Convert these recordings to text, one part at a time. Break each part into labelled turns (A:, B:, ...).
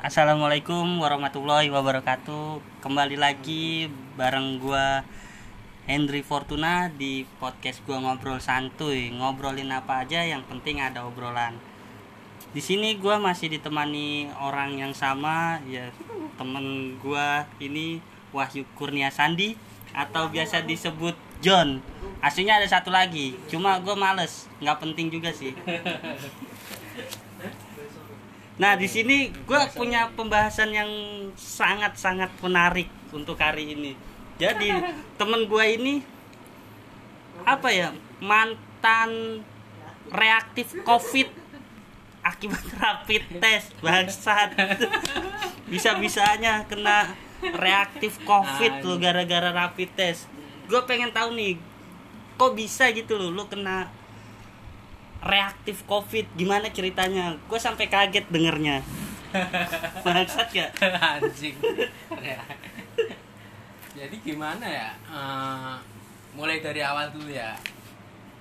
A: Assalamualaikum warahmatullahi wabarakatuh. Kembali lagi bareng gua Henry Fortuna di podcast gua ngobrol santuy. Ngobrolin apa aja yang penting ada obrolan. Di sini gua masih ditemani orang yang sama ya temen gua ini Wahyu Kurnia Sandi atau biasa disebut John. Aslinya ada satu lagi, cuma gua males, nggak penting juga sih. Nah, di sini gue punya pembahasan yang sangat-sangat menarik untuk hari ini. Jadi, temen gue ini apa ya mantan reaktif COVID akibat rapid test bangsat bisa bisanya kena reaktif COVID lo gara-gara rapid test. Gue pengen tahu nih, kok bisa gitu loh lo kena reaktif covid gimana ceritanya? Gue sampai kaget dengernya. Bangsat ya?
B: Anjing. Ya. jadi gimana ya? Eh, mulai dari awal dulu ya.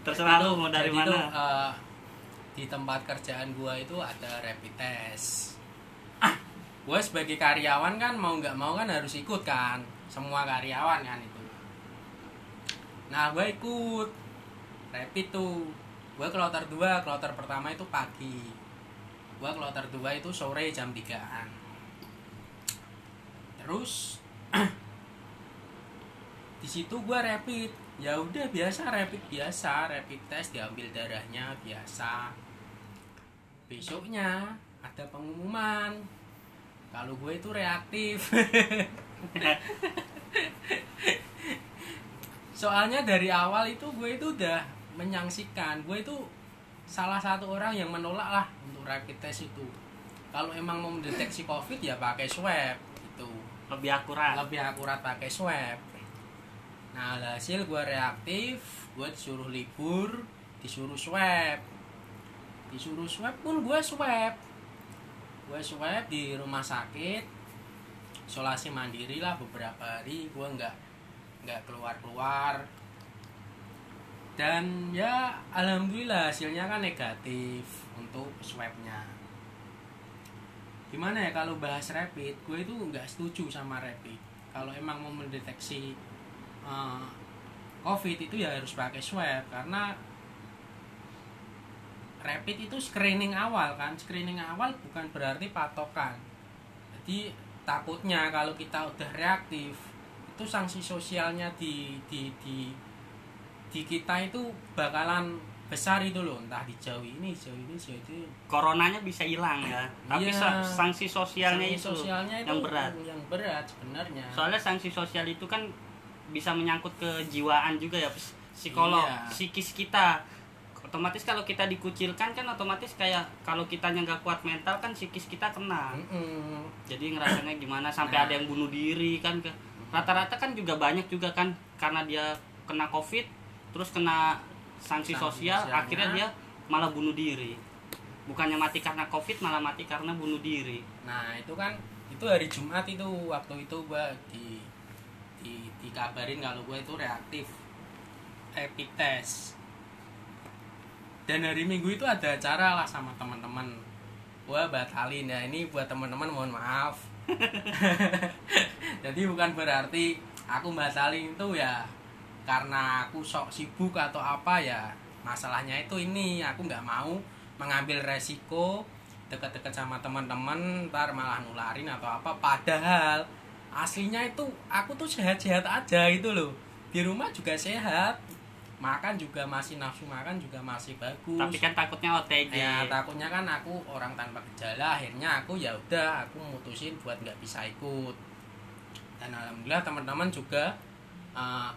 A: Terserah lu mau dari
B: jadi itu,
A: mana
B: eh, di tempat kerjaan gua itu ada rapid test. Gue sebagai karyawan kan mau nggak mau kan harus ikut kan? Semua karyawan kan itu. Nah gue ikut. Rapid tuh gue kloter 2 kloter pertama itu pagi. Gue kloter 2 itu sore jam 3an terus di situ gue rapid. Ya udah biasa rapid biasa rapid test diambil darahnya biasa. Besoknya ada pengumuman. Kalau gue itu reaktif. Soalnya dari awal itu gue itu udah menyangsikan gue itu salah satu orang yang menolak lah untuk rapid test itu. Kalau emang mau mendeteksi covid ya pakai swab itu
A: lebih akurat.
B: Lebih akurat pakai swab. Nah hasil gue reaktif gue disuruh libur disuruh swab. Disuruh swab pun gue swab. Gue swab di rumah sakit isolasi mandiri lah beberapa hari. Gue nggak nggak keluar keluar dan ya alhamdulillah hasilnya kan negatif untuk swabnya. Gimana ya kalau bahas rapid gue itu nggak setuju sama rapid. Kalau emang mau mendeteksi eh, covid itu ya harus pakai swab karena rapid itu screening awal kan. Screening awal bukan berarti patokan. Jadi takutnya kalau kita udah reaktif itu sanksi sosialnya di di di di kita itu bakalan besar itu loh entah di jauh ini jauh ini jauh itu.
A: Coronanya bisa hilang ya tapi sa- sanksi sosialnya
B: Sanksi
A: itu
B: sosialnya itu
A: yang berat.
B: yang berat sebenarnya.
A: Soalnya sanksi sosial itu kan bisa menyangkut kejiwaan juga ya ps- psikolog
B: Iya.
A: psikis kita. Otomatis kalau kita dikucilkan kan otomatis kayak kalau kitanya nggak kuat mental kan psikis kita kena. Jadi ngerasanya gimana? Sampai
B: Nah.
A: ada yang bunuh diri kan rata-rata kan juga banyak juga kan karena dia kena covid terus kena sanksi,
B: Sanksi
A: sosial
B: sosialnya.
A: akhirnya dia malah bunuh diri. Bukannya mati karena covid malah mati karena bunuh diri.
B: Nah itu kan itu hari Jumat itu waktu itu gua di di dikabarin kalau gue itu reaktif. Rapid test. Dan hari Minggu itu ada acara lah sama teman-teman. Gua batalin. Ya ini buat teman-teman mohon maaf. Jadi bukan berarti aku batalin itu ya karena aku sok sibuk atau apa ya masalahnya itu ini aku nggak mau mengambil resiko deket-deket sama teman-teman ntar malah nularin atau apa. Padahal aslinya itu aku tuh sehat-sehat aja gitu loh. Di rumah juga sehat makan juga masih nafsu makan juga masih bagus.
A: Tapi kan takutnya OTG
B: ya takutnya kan aku orang tanpa gejala akhirnya aku ya udah aku mutusin buat nggak bisa ikut. Dan alhamdulillah teman-teman juga uh,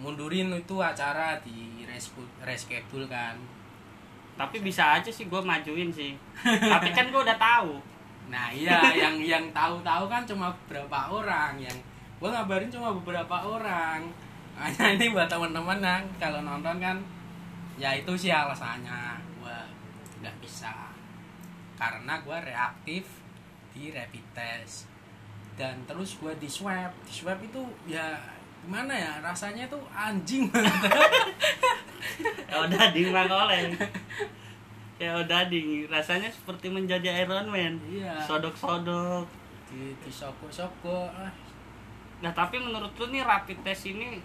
B: mundurin itu acara di reschedule kan.
A: Tapi bisa aja sih gue majuin sih. Tapi kan gue udah tahu.
B: Nah iya yang yang tahu-tahu kan cuma beberapa orang yang gua ngabarin cuma beberapa orang. Hanya ini buat teman-teman yang kalau nonton kan ya itu sih alasannya gua nggak bisa. Karena gua reaktif di rapid test. Dan terus gua di swab. Di swab itu ya gimana ya rasanya tuh anjing banget.
A: Ya udah di oleh kayak odading rasanya seperti menjadi Iron Man.
B: Iya.
A: sodok-sodok.
B: Di disogok-sogok ah.
A: nah tapi menurut lu nih rapid test ini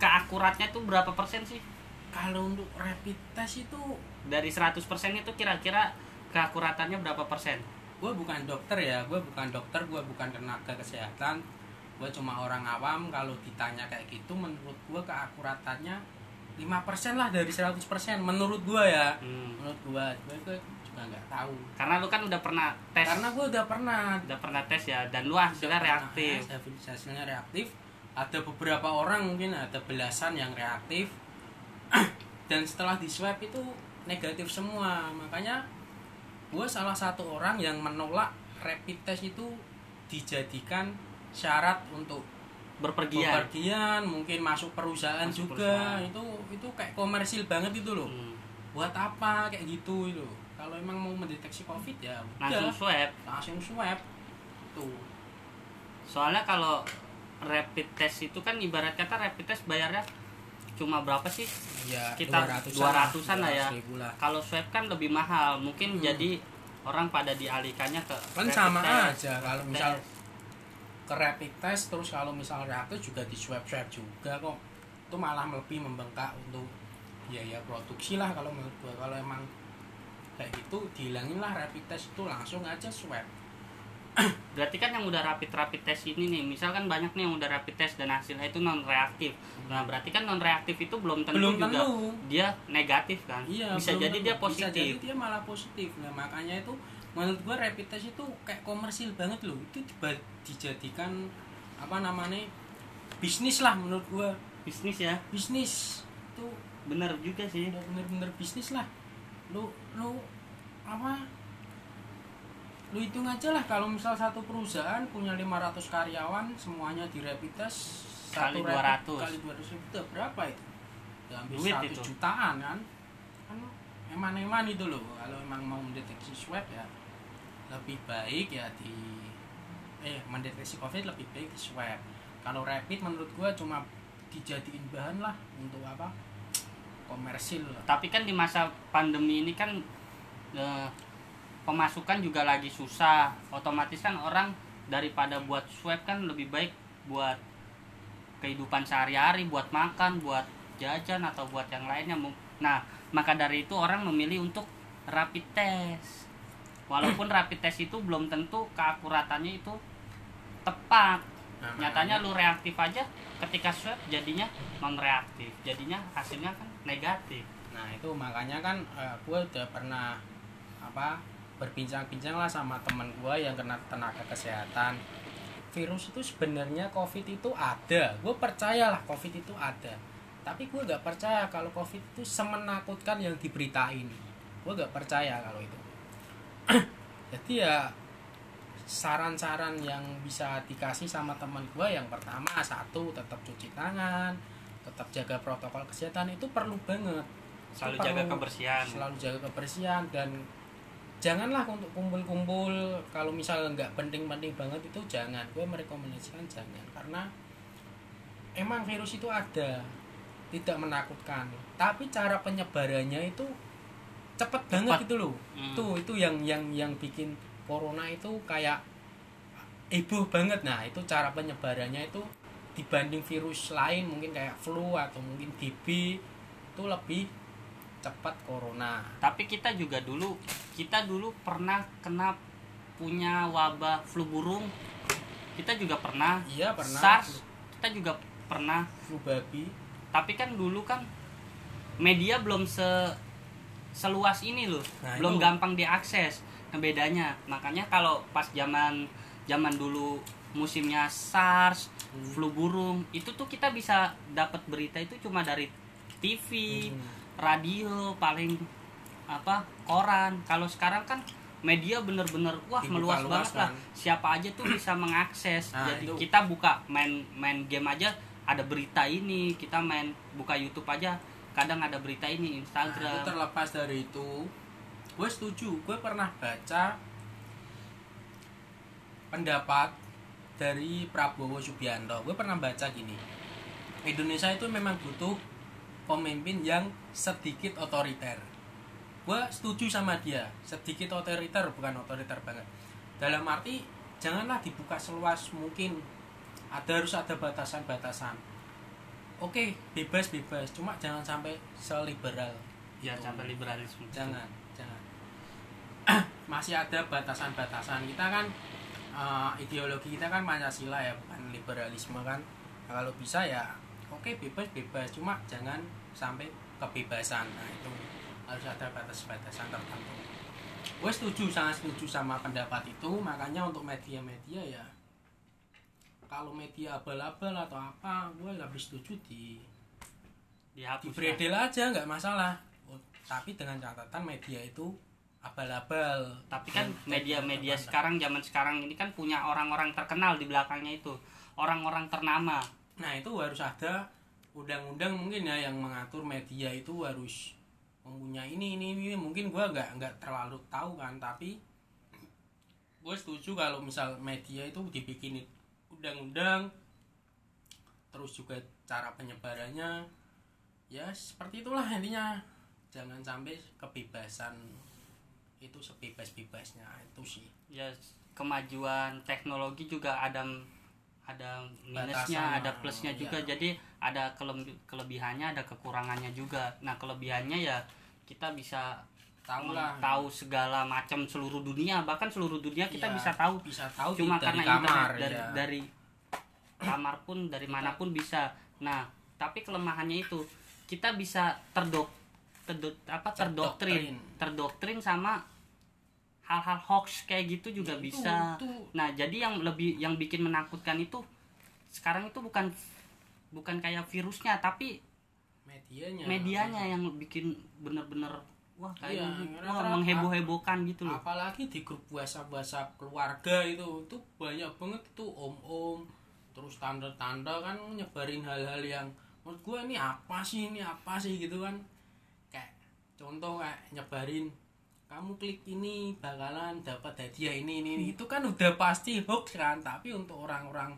A: keakuratnya tuh berapa persen sih?
B: Kalau untuk rapid test itu
A: dari 100% itu kira-kira keakuratannya berapa persen?
B: Gue bukan dokter ya gue bukan dokter gue bukan tenaga kesehatan gue cuma orang awam kalau ditanya kayak gitu menurut gue keakuratannya 5% lah dari 100% menurut gue ya.
A: Hmm.
B: menurut gue gue juga nggak tahu.
A: Karena lu kan udah pernah tes.
B: Karena gue udah pernah.
A: Udah pernah tes ya dan lu hasilnya reaktif.
B: tes, hasilnya reaktif. Ada beberapa orang mungkin ada belasan yang reaktif. Dan setelah di swab itu negatif semua. Makanya gue salah satu orang yang menolak rapid test itu dijadikan syarat untuk
A: berpergian
B: bepergian mungkin masuk perusahaan
A: Masuk
B: juga
A: perusahaan.
B: itu itu kayak komersil banget itu loh
A: Hmm.
B: buat apa kayak gitu itu kalau emang mau mendeteksi covid ya
A: langsung
B: udah
A: swab
B: langsung swab tuh
A: soalnya kalau rapid test itu kan ibarat kata rapid test bayarnya cuma berapa sih
B: ya
A: Kita 200-an lah ya.
B: 200 ribu lah.
A: kalau swab kan lebih mahal mungkin
B: Hmm.
A: jadi orang pada dialihkannya ke
B: kan
A: rapid
B: sama
A: test.
B: aja kalau misal
A: test.
B: Ke rapid test terus kalau misal reaktif juga di swab swab juga kok. Itu malah lebih membengkak untuk biaya produksi lah kalau menurut gua. Kalau emang kayak gitu dihilangin lah rapid test itu langsung aja swab.
A: Berarti kan yang udah rapid rapid test ini nih misalkan banyak nih yang udah rapid test dan hasilnya itu non reaktif nah berarti kan non reaktif itu belum tentu
B: belum
A: juga
B: tentu.
A: dia negatif kan?
B: Iya
A: bisa jadi
B: tentu.
A: dia
B: bisa jadi
A: positif.
B: dia malah positif. Nah makanya itu menurut gua rapid test itu kayak komersil banget loh. Itu dijadikan apa namanya bisnis lah menurut gua.
A: Bisnis ya?
B: Bisnis. Itu
A: bener juga sih.
B: bener-bener bisnis lah. Lu lu apa lu hitung aja lah kalau misal satu perusahaan punya 500 karyawan semuanya di rapid test
A: Kali
B: rapid
A: 200.
B: kali 200 ribu itu berapa itu? Ya hampir
A: Duit
B: 100
A: itu.
B: jutaan kan. Kan eman-eman itu loh. Kalau emang mau mendeteksi swab ya lebih baik ya di eh mendeteksi covid lebih baik swab. Kalau rapid menurut gua cuma dijadiin bahan lah untuk apa? Komersil.
A: Tapi kan di masa pandemi ini kan eh, pemasukan juga lagi susah. Otomatis kan orang daripada buat swab kan lebih baik buat kehidupan sehari-hari buat makan buat jajan atau buat yang lainnya. Nah maka dari itu orang memilih untuk rapid test walaupun rapid test itu belum tentu keakuratannya itu tepat
B: Nah,
A: nyatanya
B: makanya-
A: lu reaktif aja ketika swab jadinya non reaktif jadinya hasilnya kan negatif
B: Nah itu makanya kan gue udah pernah apa berbincang-bincang lah sama teman gue yang kena tenaga kesehatan. Virus itu sebenarnya COVID itu ada. Gue percaya lah COVID itu ada. Tapi gue gak percaya kalau COVID itu semenakutkan yang diberitain. Gue gak percaya kalau itu. Jadi ya saran-saran yang bisa dikasih sama teman gue yang pertama satu tetap cuci tangan tetap jaga protokol kesehatan itu perlu banget.
A: Selalu
B: Itu
A: jaga
B: perlu
A: kebersihan.
B: selalu jaga kebersihan dan janganlah untuk kumpul-kumpul. Kalau misalnya nggak penting-penting banget itu jangan. Gue merekomendasikan jangan karena emang virus itu ada tidak menakutkan. Tapi cara penyebarannya itu cepet banget
A: Cepat.
B: gitu loh.
A: Hmm.
B: itu itu yang yang yang bikin corona itu kayak heboh banget. Nah itu cara penyebarannya itu dibanding virus lain mungkin kayak flu atau mungkin TB itu lebih cepat corona.
A: Tapi kita juga dulu kita dulu pernah kena punya wabah flu burung. Kita juga pernah.
B: Iya pernah.
A: SARS kita juga pernah.
B: Flu babi.
A: Tapi kan dulu kan media belum se seluas ini loh
B: Nah,
A: belum
B: itu.
A: gampang diakses nah bedanya makanya kalau pas zaman zaman dulu musimnya SARS
B: Hmm.
A: flu burung itu tuh kita bisa dapat berita itu cuma dari TV
B: Hmm.
A: radio paling apa koran kalau sekarang kan media bener-bener wah
B: Dibuka
A: meluas
B: luas
A: banget lah
B: kan.
A: siapa aja tuh bisa mengakses
B: Nah,
A: jadi
B: itu.
A: kita buka main main game aja ada berita ini kita main buka YouTube aja kadang ada berita ini
B: Nah,
A: Instagram
B: terlepas dari itu. Gue setuju gue pernah baca pendapat dari Prabowo Subianto. Gue pernah baca gini Indonesia itu memang butuh pemimpin yang sedikit otoriter. Gue setuju sama dia sedikit otoriter bukan otoriter banget. Dalam arti janganlah dibuka seluas mungkin. Ada harus ada batasan-batasan oke bebas bebas. Cuma jangan sampai seliberal.
A: Ya
B: Itu.
A: sampai liberalisme.
B: Jangan jangan. Masih ada batasan-batasan. Kita kan eh, ideologi kita kan pancasila ya bukan liberalisme kan. Nah, kalau bisa ya oke bebas bebas. Cuma jangan sampai kebebasan. Nah itu harus ada batas-batasan tertentu. Gue setuju sangat setuju sama pendapat itu. Makanya untuk media-media ya kalau media abal-abal atau apa gue lebih setuju di
A: dihapus
B: di bredel aja nggak masalah. Oh, tapi dengan catatan media itu abal-abal.
A: Tapi kan media-media sekarang zaman sekarang ini kan punya orang-orang terkenal di belakangnya itu. Orang-orang ternama.
B: Nah itu harus ada undang-undang mungkin ya yang mengatur media itu harus mempunyai ini ini ini. Mungkin gua nggak nggak terlalu tahu kan tapi gue setuju kalau misal media itu dibikin undang-undang terus juga cara penyebarannya ya seperti itulah intinya. Jangan sampai kebebasan itu sebebas-bebasnya itu sih.
A: Ya kemajuan teknologi juga ada ada minusnya
B: Batasan,
A: ada plusnya
B: iya.
A: juga jadi ada kelem- kelebihannya ada kekurangannya juga. Nah kelebihannya ya kita bisa
B: tahu lah.
A: Tahu segala macam seluruh dunia bahkan seluruh dunia kita
B: Iya,
A: bisa tahu.
B: bisa tahu
A: cuma
B: dari
A: karena
B: kamar
A: internet dari
B: ya.
A: dari kamar pun dari mana pun bisa. Nah tapi kelemahannya itu kita bisa terdok terdok apa terdoktrin terdoktrin sama hal-hal hoax kayak gitu juga
B: Itu-
A: bisa.
B: itu-
A: nah jadi yang lebih yang bikin menakutkan itu sekarang itu bukan bukan kayak virusnya tapi
B: medianya.
A: medianya yang bikin bener-bener wah kayak
B: Iya,
A: wah
B: rata-rata-
A: mengheboh-hebohkan gitu loh.
B: Apalagi di grup WhatsApp WhatsApp keluarga itu itu banyak banget tuh om-om terus tanda-tanda kan nyebarin hal-hal yang menurut gue ini apa sih ini apa sih gitu kan. Kayak contoh kayak nyebarin kamu klik ini bakalan dapat hadiah ini ini, ini. itu kan udah pasti hoax kan tapi untuk orang-orang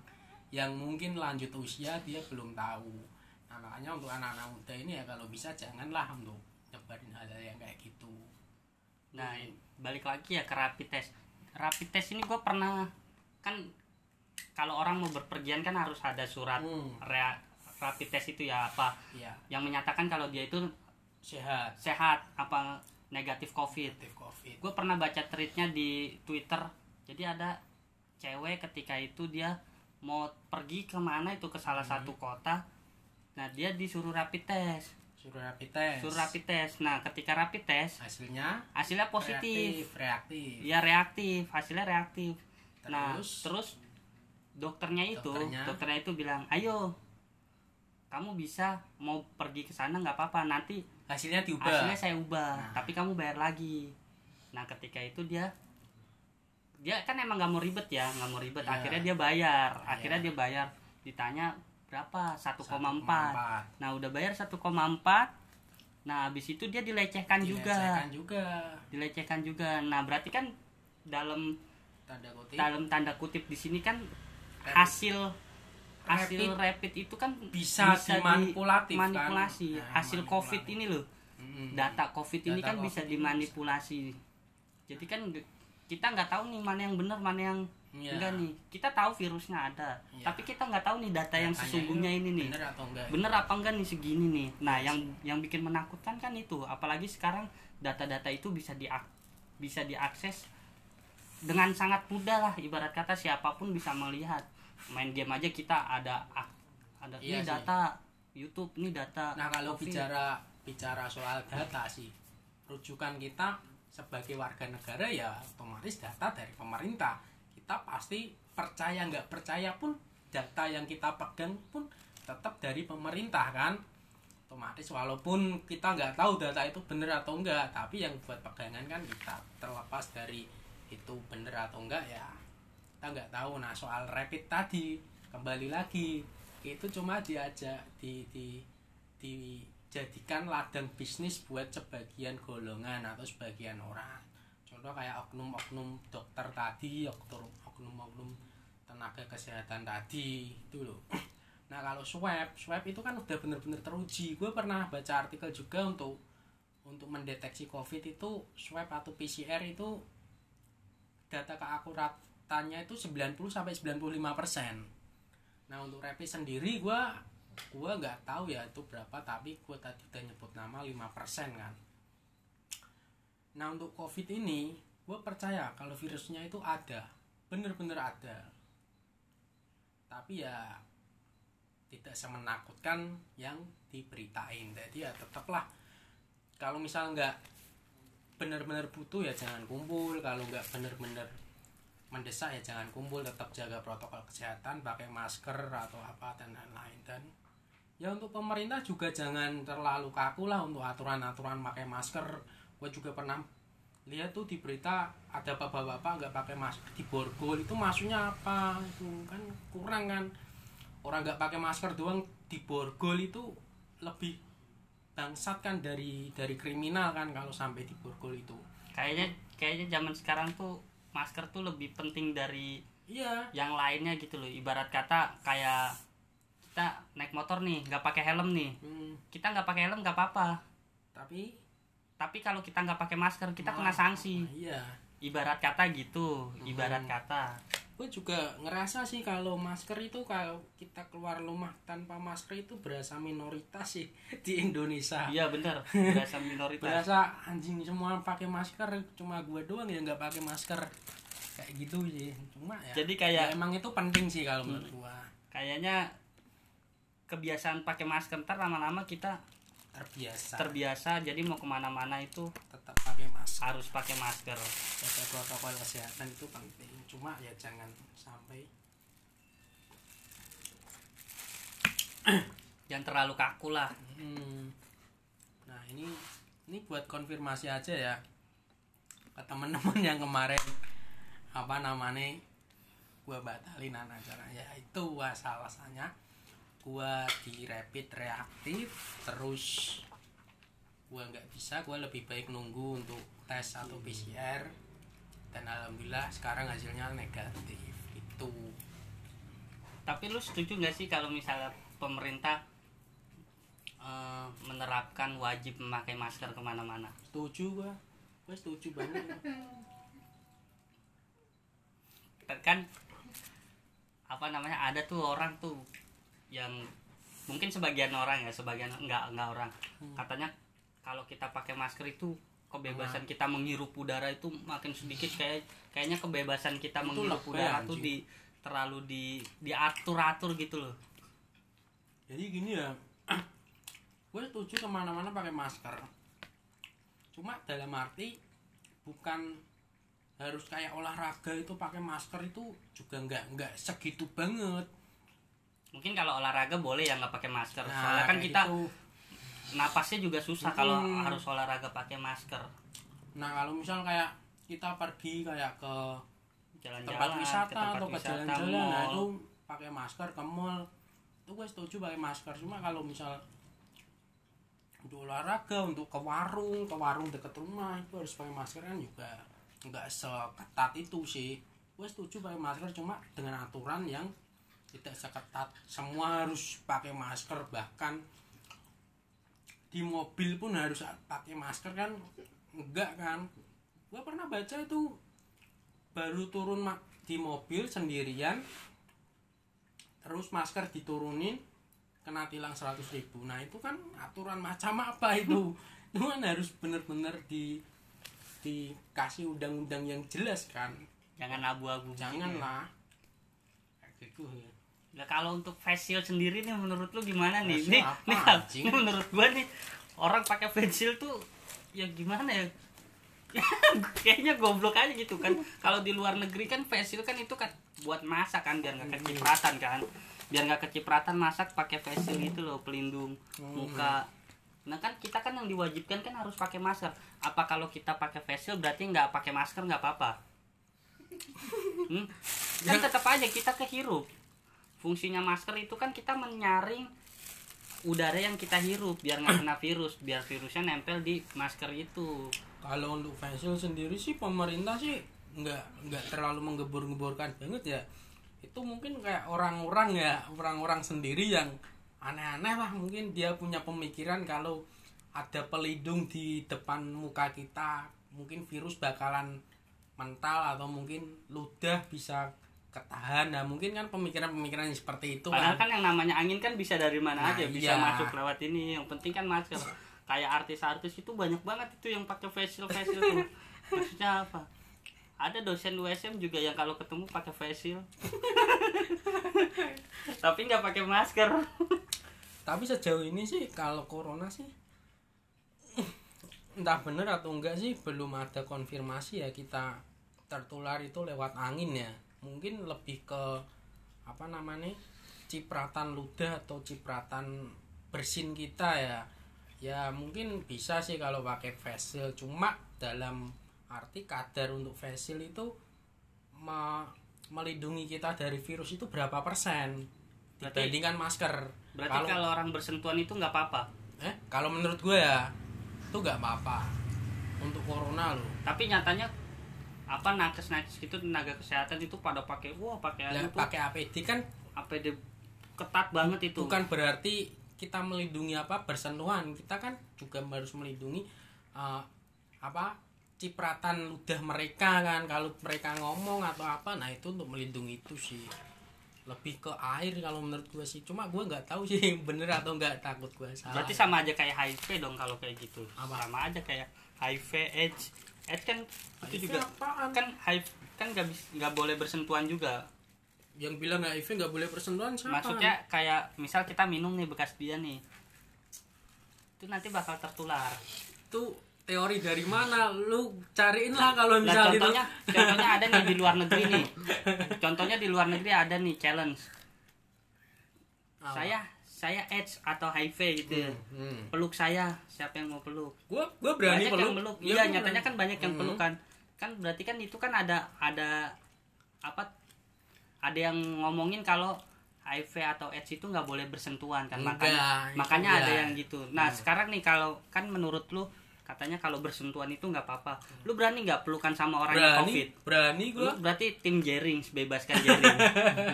B: yang mungkin lanjut usia dia belum tahu. Nah makanya untuk anak-anak muda ini ya kalau bisa janganlah untuk nyebarin hal-hal yang kayak gitu
A: Nah, balik lagi ya ke rapid test. Rapid test ini gue pernah kan kalau orang mau berpergian kan harus ada surat
B: Hmm.
A: rea- rapid test itu ya apa
B: ya
A: yang menyatakan kalau dia itu
B: sehat
A: sehat apa negatif covid.
B: aktif covid
A: Gue pernah baca tweetnya di Twitter. Jadi ada cewek ketika itu dia mau pergi ke mana itu ke salah
B: Hmm.
A: satu kota. Nah dia disuruh rapid test,
B: suruh rapid test
A: suruh rapid test. Nah ketika rapid test
B: hasilnya
A: hasilnya positif.
B: reaktif, reaktif.
A: ya reaktif hasilnya reaktif nah
B: Terus?
A: terus dokternya itu
B: Dokternya?
A: dokternya itu bilang ayo kamu bisa mau pergi ke sana nggak apa-apa nanti
B: hasilnya diubah
A: hasilnya saya ubah
B: Nah.
A: tapi kamu bayar lagi nah ketika itu dia dia kan emang nggak mau ribet ya nggak mau ribet
B: Iya.
A: akhirnya dia bayar
B: Bayar.
A: akhirnya dia bayar ditanya berapa? 1,4
B: 1,4.
A: nah udah bayar 1,4 nah habis itu dia dilecehkan juga.
B: Dilecehkan juga.
A: Dilecehkan juga. Nah berarti kan dalam
B: tanda kutip.
A: dalam tanda kutip di sini kan
B: Rapid.
A: hasil hasil
B: Rapid.
A: rapid itu kan
B: bisa dimanipulatif kan?
A: dimanipulasi.
B: Nah,
A: hasil
B: manipulatif.
A: covid ini loh. Data covid ini
B: Data
A: kan bisa
B: COVID ini.
A: dimanipulasi. Jadi kan kita nggak tahu nih mana yang benar mana yang
B: Iya.
A: enggak nih kita tahu virusnya ada
B: Iya.
A: tapi kita nggak tahu nih data yang sesungguhnya ini nih
B: bener atau enggak
A: bener apa enggak nih segini nih nah yang yang bikin menakutkan kan itu apalagi sekarang data-data itu bisa di bisa diakses dengan sangat mudah lah ibarat kata siapa pun bisa melihat main game aja kita ada ada
B: Iya
A: ini
B: sih.
A: data YouTube ini data
B: nah kalau
A: COVID.
B: bicara bicara soal data sih rujukan kita sebagai warga negara ya otomatis data dari pemerintah kita pasti percaya nggak percaya pun data yang kita pegang pun tetap dari pemerintah kan? Otomatis walaupun kita nggak tahu data itu benar atau enggak tapi yang buat pegangan kan kita. Terlepas dari itu benar atau enggak ya kita nggak tahu. Nah soal rapid tadi kembali lagi itu cuma diajak di di dijadikan ladang bisnis buat sebagian golongan atau sebagian orang contoh kayak oknum-oknum dokter tadi oknum oknum-oknum tenaga kesehatan tadi itu loh nah kalau swab swab itu kan udah bener-bener teruji. Gue pernah baca artikel juga untuk untuk mendeteksi covid itu swab atau PCR itu data keakuratannya itu 90 sampai 95 persen. Nah untuk rapid sendiri gua gua nggak tahu ya itu berapa tapi gua tadi udah nyebut nama 5 persen kan nah untuk covid ini gua percaya kalau virusnya itu ada bener-bener ada. Tapi ya tidak semenakutkan yang diberitain. Jadi ya tetaplah kalau misal nggak benar-benar butuh ya jangan kumpul. Kalau nggak benar-benar mendesak ya jangan kumpul. Tetap jaga protokol kesehatan pakai masker atau apa dan lain-lain. Dan ya untuk pemerintah juga jangan terlalu kaku lah untuk aturan-aturan pakai masker gue juga pernah lihat tuh di berita ada bapak-bapak nggak pakai masker di borgol itu maksudnya apa itu kan kurang kan. Orang nggak pakai masker doang di borgol itu lebih bangsat kan dari dari kriminal kan kalau sampai di borgol itu.
A: Kayaknya kayaknya zaman sekarang tuh masker tuh lebih penting dari
B: iya.
A: yang lainnya gitu loh. Ibarat kata kayak kita naik motor nih nggak pakai helm nih.
B: Hmm,
A: kita nggak pakai helm nggak apa-apa.
B: Tapi
A: tapi kalau kita nggak pakai masker kita kena sanksi.
B: iya.
A: Ibarat kata gitu ibarat
B: Hmm.
A: kata.
B: Gue juga ngerasa sih kalau masker itu kalau kita keluar rumah tanpa masker itu berasa minoritas sih di Indonesia.
A: Iya bener. Berasa minoritas.
B: Berasa anjing semua pakai masker cuma gue doang yang nggak pakai masker. Kayak gitu sih cuma ya
A: jadi kayak
B: ya emang itu penting sih kalau menurut gue
A: kayaknya kebiasaan pakai masker ntar lama-lama kita
B: terbiasa.
A: Terbiasa jadi mau ke mana-mana itu
B: tetap pakai masker.
A: harus pakai masker.
B: Jaga protokol kesehatan itu penting. Cuma ya jangan sampai
A: jangan terlalu kaku lah.
B: Hmm. Nah ini ini buat konfirmasi aja ya ke teman-teman yang kemarin apa namanya gua batalin acaranya ya itu alasannya gua di rapid reaktif terus gua nggak bisa gua lebih baik nunggu untuk tes atau PCR dan alhamdulillah sekarang hasilnya negatif itu
A: tapi lu setuju nggak sih kalau misalnya pemerintah eh, menerapkan wajib memakai masker ke mana-mana?
B: Setuju gua. Gua setuju banget.
A: Kan apa namanya ada tuh orang tuh yang mungkin sebagian orang ya sebagian enggak enggak orang.
B: Hmm.
A: katanya kalau kita pakai masker itu kebebasan kita menghirup udara itu makin sedikit. Kayak kayaknya kebebasan kita
B: Itu
A: menghirup udara tuh
B: anjing.
A: di terlalu di diatur-atur gitu loh.
B: Jadi gini ya gue setuju ke mana-mana pakai masker. Cuma dalam arti bukan harus kayak olahraga itu pakai masker itu juga nggak nggak segitu banget
A: mungkin kalau olahraga boleh ya nggak pakai masker.
B: Nah,
A: soalnya kan kita
B: gitu.
A: napasnya juga susah kalau harus olahraga pakai masker.
B: Nah kalau misal kayak kita pergi kayak ke
A: jalan-jalan
B: tempat wisata
A: ke tempat
B: atau ke jalan-jalan nah itu pakai masker ke mall. Itu gue setuju pakai masker. Cuma kalau misal untuk olahraga untuk ke warung ke warung deket rumah itu harus pakai masker kan juga nggak seketat itu sih. Gue setuju pakai masker cuma dengan aturan yang tidak seketat. Semua harus pakai masker. Bahkan di mobil pun harus pakai masker kan? Enggak kan? Gue pernah baca itu baru turun di mobil sendirian terus masker diturunin kena tilang 100 ribu. Nah itu kan aturan macam apa itu? Itu kan harus bener-bener di dikasih undang-undang yang jelas kan?
A: Jangan abu-abu.
B: Janganlah. Kayak gitu ya
A: Nah, kalau untuk facial sendiri nih menurut lu gimana nih? Nih, nih, ini menurut gua nih orang pakai facial tuh ya gimana ya? Kayaknya goblok aja gitu kan. Kalau di luar negeri kan facial kan itu kan buat masak kan biar nggak kecipratan kan. Biar nggak kecipratan masak pakai facial itu loh pelindung muka. Nah kan kita kan yang diwajibkan kan harus pakai masker. Apa kalau kita pakai facial berarti nggak pakai masker nggak apa-apa? Hmm? Kan tetap aja kita kehirup fungsinya masker itu kan kita menyaring udara yang kita hirup biar nggak kena virus biar virusnya nempel di masker itu.
B: Kalau untuk facial sendiri sih pemerintah sih nggak nggak terlalu menggebur-geburkan banget ya. Itu mungkin kayak orang-orang ya orang-orang sendiri yang aneh-aneh lah mungkin dia punya pemikiran kalau ada pelindung di depan muka kita mungkin virus bakalan mental atau mungkin ludah bisa ketahan nah mungkin kan pemikiran-pemikiran seperti itu
A: Padahal
B: kan
A: kan yang namanya angin kan bisa dari mana
B: Nah,
A: aja, bisa
B: iya.
A: masuk lewat ini. Yang penting kan masker. Kayak artis-artis itu banyak banget itu yang pakai facial facial tuh. Maksudnya apa? Ada dosen USM juga yang kalau ketemu pakai facial. Tapi nggak pakai masker.
B: tapi sejauh ini sih kalau corona sih entah bener atau enggak sih belum ada konfirmasi ya kita tertular itu lewat angin ya mungkin lebih ke apa namanya cipratan ludah atau cipratan bersin kita ya. Ya mungkin bisa sih kalau pakai face shield cuma dalam arti kadar untuk face shield itu me- melindungi kita dari virus itu berapa persen
A: Berarti-
B: dibandingkan masker.
A: Berarti kalau, orang bersentuhan itu nggak apa-apa.
B: eh kalau menurut gue ya itu nggak apa-apa untuk corona loh.
A: Tapi nyatanya apa nakes-nakes itu tenaga kesehatan itu pada pakai wah pakaian
B: Lah,
A: itu
B: pakai APD kan
A: APD ketat banget itu.
B: bukan berarti kita melindungi apa bersentuhan kita kan juga harus melindungi eh, apa cipratan ludah mereka kan kalau mereka ngomong atau apa nah itu untuk melindungi itu sih lebih ke air kalau menurut gue sih cuma gue nggak tahu sih bener atau nggak takut gue salah
A: Berarti sama aja kayak HIV dong kalau kayak gitu.
B: Apa?
A: Sama aja kayak HIV, AIDS. AIDS kan itu
B: HIV
A: juga
B: apaan?
A: kan HIV kan nggak bis- nggak boleh bersentuhan juga.
B: yang bilang HIV nggak boleh bersentuhan siapa
A: Maksudnya kayak misal kita minum nih bekas dia nih. Itu nanti bakal tertular.
B: itu teori dari mana lu cariin lah kalau
A: Nah,
B: misal itu
A: contohnya contohnya ada nih di luar negeri nih. Contohnya di luar negeri ada nih challenge.
B: Apa?
A: Saya saya AIDS atau HIV gitu. ya.
B: hmm.
A: Peluk saya, siapa yang mau peluk?
B: gua gua berani
A: banyak
B: peluk
A: yang meluk
B: Ya,
A: iya
B: gua
A: nyatanya
B: berani.
A: kan banyak yang
B: Mhm.
A: peluk kan kan berarti kan itu kan ada ada apa ada yang ngomongin kalau HIV atau AIDS itu nggak boleh bersentuhan kan
B: Enggak,
A: makanya makanya ada yang gitu nah sekarang nih kalau kan menurut lu katanya kalau bersentuhan itu nggak apa-apa lu berani nggak pelukan sama orang yang
B: berani
A: covid
B: berani
A: lu
B: gua
A: berarti tim Jering bebaskan Jering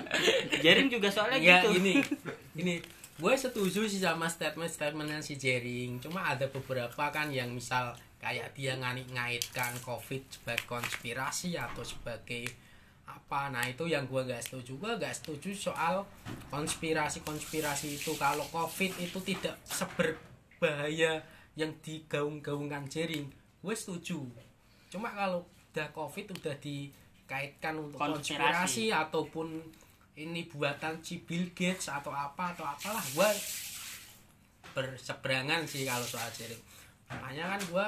A: Jering juga soalnya
B: Enggak,
A: gitu
B: ini ini gue setuju sih sama statement-statementnya si Jering. Cuma ada beberapa kan yang misal kayak dia ngait ngaitkan covid sebagai konspirasi atau sebagai apa. Nah itu yang gue gak setuju. Gue gak setuju soal konspirasi konspirasi itu. Kalau covid itu tidak seberbahaya yang digaung-gaungkan Jering gue setuju. Cuma kalau udah covid udah dikaitkan untuk
A: Konspirasi.
B: konspirasi ataupun ini buatan si Bill Gates atau apa atau apalah gue berseberangan sih kalau soal jaring makanya kan gue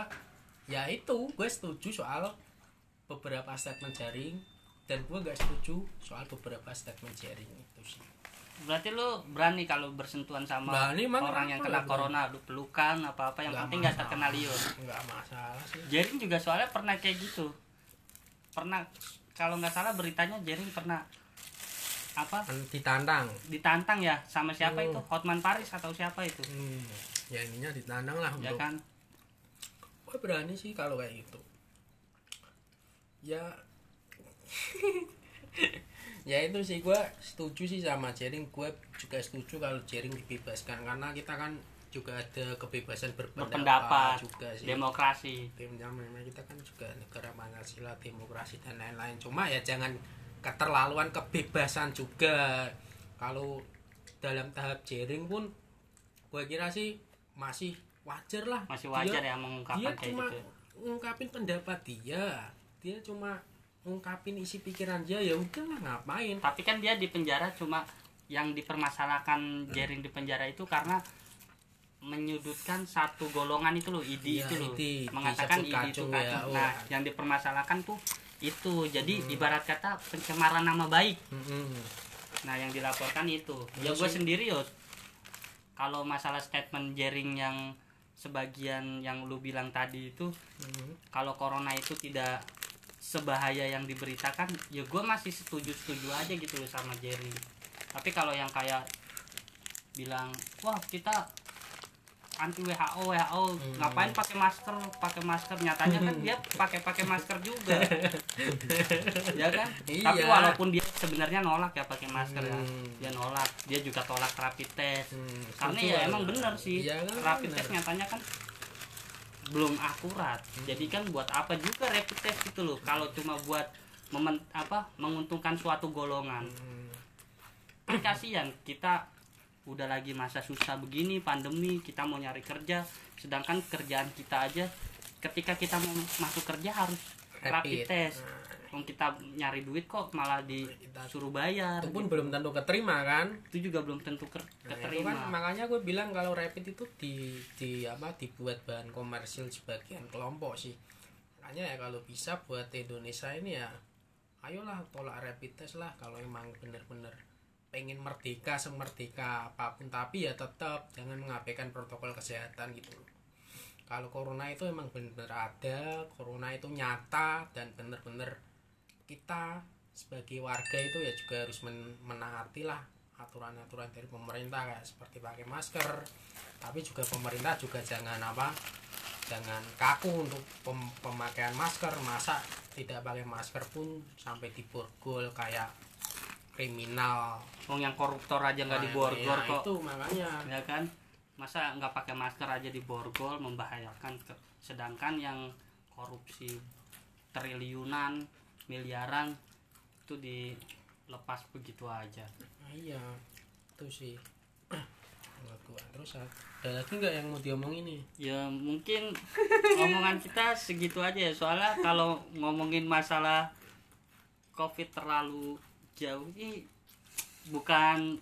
B: ya itu gue setuju soal beberapa statement jaring dan gue gak setuju soal beberapa statement jaring itu sih.
A: Berarti lu berani kalau bersentuhan sama
B: Berani,
A: orang yang kena corona lu pelukan apa apa yang
B: Nggak
A: penting
B: masalah.
A: terkena liur
B: nggak masalah sih.
A: Jering juga soalnya pernah kayak gitu. Pernah kalau nggak salah beritanya Jering pernah apa?
B: Kan ditantang.
A: Ditantang ya sama siapa
B: Hmm.
A: itu? Hotman Paris atau siapa itu?
B: Hmm, ya ininya ditantang lah
A: ya kan?
B: Gue berani sih kalau kayak gitu? Ya. Ya itu sih gue setuju sih sama Jering. Gue juga setuju kalau Jering dibebaskan. Karena kita kan juga ada kebebasan berpendapat,
A: berpendapat
B: juga sih.
A: demokrasi.
B: Tim kita kan juga negara Pancasila demokrasi dan lain-lain. Cuma ya jangan keterlaluan kebebasan juga. Kalau dalam tahap Jering pun gue kira sih masih wajar lah.
A: Masih wajar
B: Dia-
A: ya
B: dia
A: mengungkapkan kayak
B: cuma
A: gitu
B: ngungkapin pendapat dia. Dia cuma ngungkapin isi pikiran dia ya udahlah ngapain?
A: Tapi kan dia di penjara cuma yang dipermasalahkan Jering di penjara itu karena menyudutkan satu golongan itu loh ID
B: Iya,
A: itu loh. Mengatakan
B: disebut
A: ID itu
B: kacung
A: kacung.
B: ya, oh.
A: nah yang dipermasalahkan tuh itu jadi
B: Hmm.
A: ibarat kata pencemaran nama baik
B: Mm-mm.
A: Nah, yang dilaporkan itu. Ya
B: Iya
A: gue sendiri yo. Kalau masalah statement jaring yang sebagian yang lu bilang tadi itu,
B: Mm-mm.
A: kalau corona itu tidak sebahaya yang diberitakan, ya gue masih setuju-setuju aja gitu loh sama jaring. Tapi kalau yang kayak bilang, wah kita anti WHO WHO
B: Hmm.
A: ngapain pakai masker? Pakai masker. Nyatanya kan dia pakai pakai masker juga. Ya kan? Tapi
B: Iya.
A: walaupun dia sebenarnya nolak ya pakai masker ya.
B: Hmm.
A: dia nolak. Dia juga tolak rapid test.
B: Hmm,
A: karena ya emang bener sih.
B: Iya kan,
A: rapid
B: bener.
A: test nyatanya kan belum akurat. Jadi kan buat apa juga rapid test itu loh. Kalau cuma buat memen, apa menguntungkan suatu golongan.
B: Hmm.
A: kasihan kita udah lagi masa susah begini pandemi kita mau nyari kerja sedangkan kerjaan kita aja ketika kita mau masuk kerja harus rapid, test.
B: Nah,
A: Wong kita nyari duit kok malah disuruh bayar.
B: Itu pun
A: gitu.
B: belum tentu keterima kan?
A: Itu juga belum tentu ker-
B: Nah, itu
A: keterima.
B: kan makanya gue bilang kalau rapid itu di di apa dibuat bahan komersil sebagian kelompok sih. Makanya ya kalau bisa buat Indonesia ini ya ayolah tolak rapid test lah kalau emang bener-bener pengen merdeka semerdeka apa pun tapi ya tetap jangan mengabaikan protokol kesehatan gitu loh. Kalau corona itu emang bener-bener ada corona itu nyata dan bener-bener kita sebagai warga itu ya juga harus men- menaati lah aturan-aturan dari pemerintah kayak seperti pakai masker tapi juga pemerintah juga jangan apa jangan kaku untuk pem- pemakaian masker masa tidak pakai masker pun sampai diborgol kayak kriminal.
A: Wong yang koruptor aja nggak
B: Nah,
A: diborgol
B: ya
A: kok.
B: itu makanya.
A: Ya kan? Masa nggak pakai masker aja diborgol membahayakan Ke- sedangkan yang korupsi triliunan miliaran itu dilepas begitu aja.
B: Nah, iya itu sih. Terus ada lagi nggak yang mau diomongin nih?
A: Ya mungkin omongan kita segitu aja ya. Soalnya kalau ngomongin masalah covid terlalu jauh ini bukan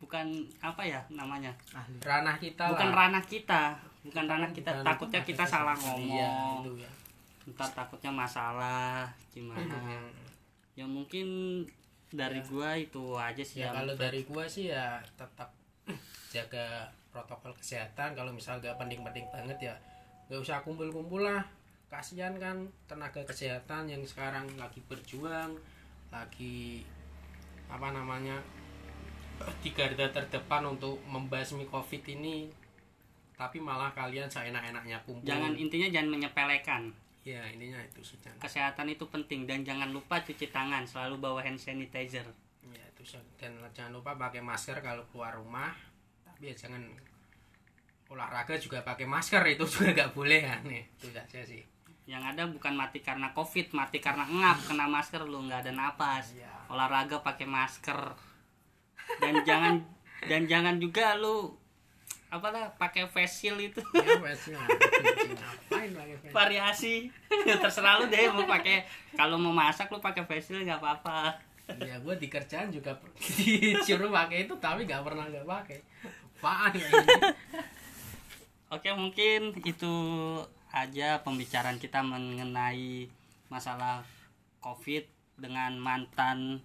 A: bukan apa ya namanya?
B: Ranah kita
A: bukan
B: lah.
A: ranah kita. Bukan ranah kita
B: Bukan
A: takutnya kita salah
B: iya
A: ngomong.
B: Itu ya.
A: Ntar takutnya masalah gimana. Ya mungkin dari gua itu aja sih
B: ya
A: yang
B: kalau dari gua sih ya tetap jaga protokol kesehatan. Kalau misal gak penting-penting banget ya gak usah kumpul-kumpul lah. Kasihan kan tenaga kesehatan yang sekarang lagi berjuang lagi apa namanya di garda terdepan untuk membasmi covid ini tapi malah kalian seenak-enaknya kumpul.
A: Jangan intinya jangan menyepelekan.
B: Ya intinya itu sih jangan
A: kesehatan itu penting dan jangan lupa cuci tangan selalu bawa hand sanitizer.
B: Ya itu dan jangan lupa pakai masker kalau keluar rumah. Tapi ya jangan olahraga juga pakai masker itu juga nggak boleh kan nih itu saja sih
A: yang ada bukan mati karena covid mati karena ngap kena masker lu nggak ada napas.
B: Iya.
A: olahraga pakai masker. Dan jangan dan jangan juga lu apa lah pakai face shield itu.
B: Ya face
A: variasi. Terserah lu deh mau pakai kalau mau masak lu pakai face shield nggak apa-apa.
B: Ya gue di kerjaan juga disuruh pakai itu tapi nggak pernah nggak pakai. Apaan ya ini?
A: Oke mungkin itu aja pembicaraan kita mengenai masalah COVID dengan mantan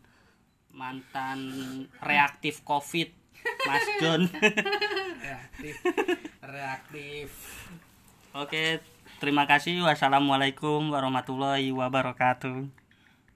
A: mantan reaktif COVID Mas John.
B: reaktif reaktif
A: Oke terima kasih wassalamualaikum warahmatullahi wabarakatuh.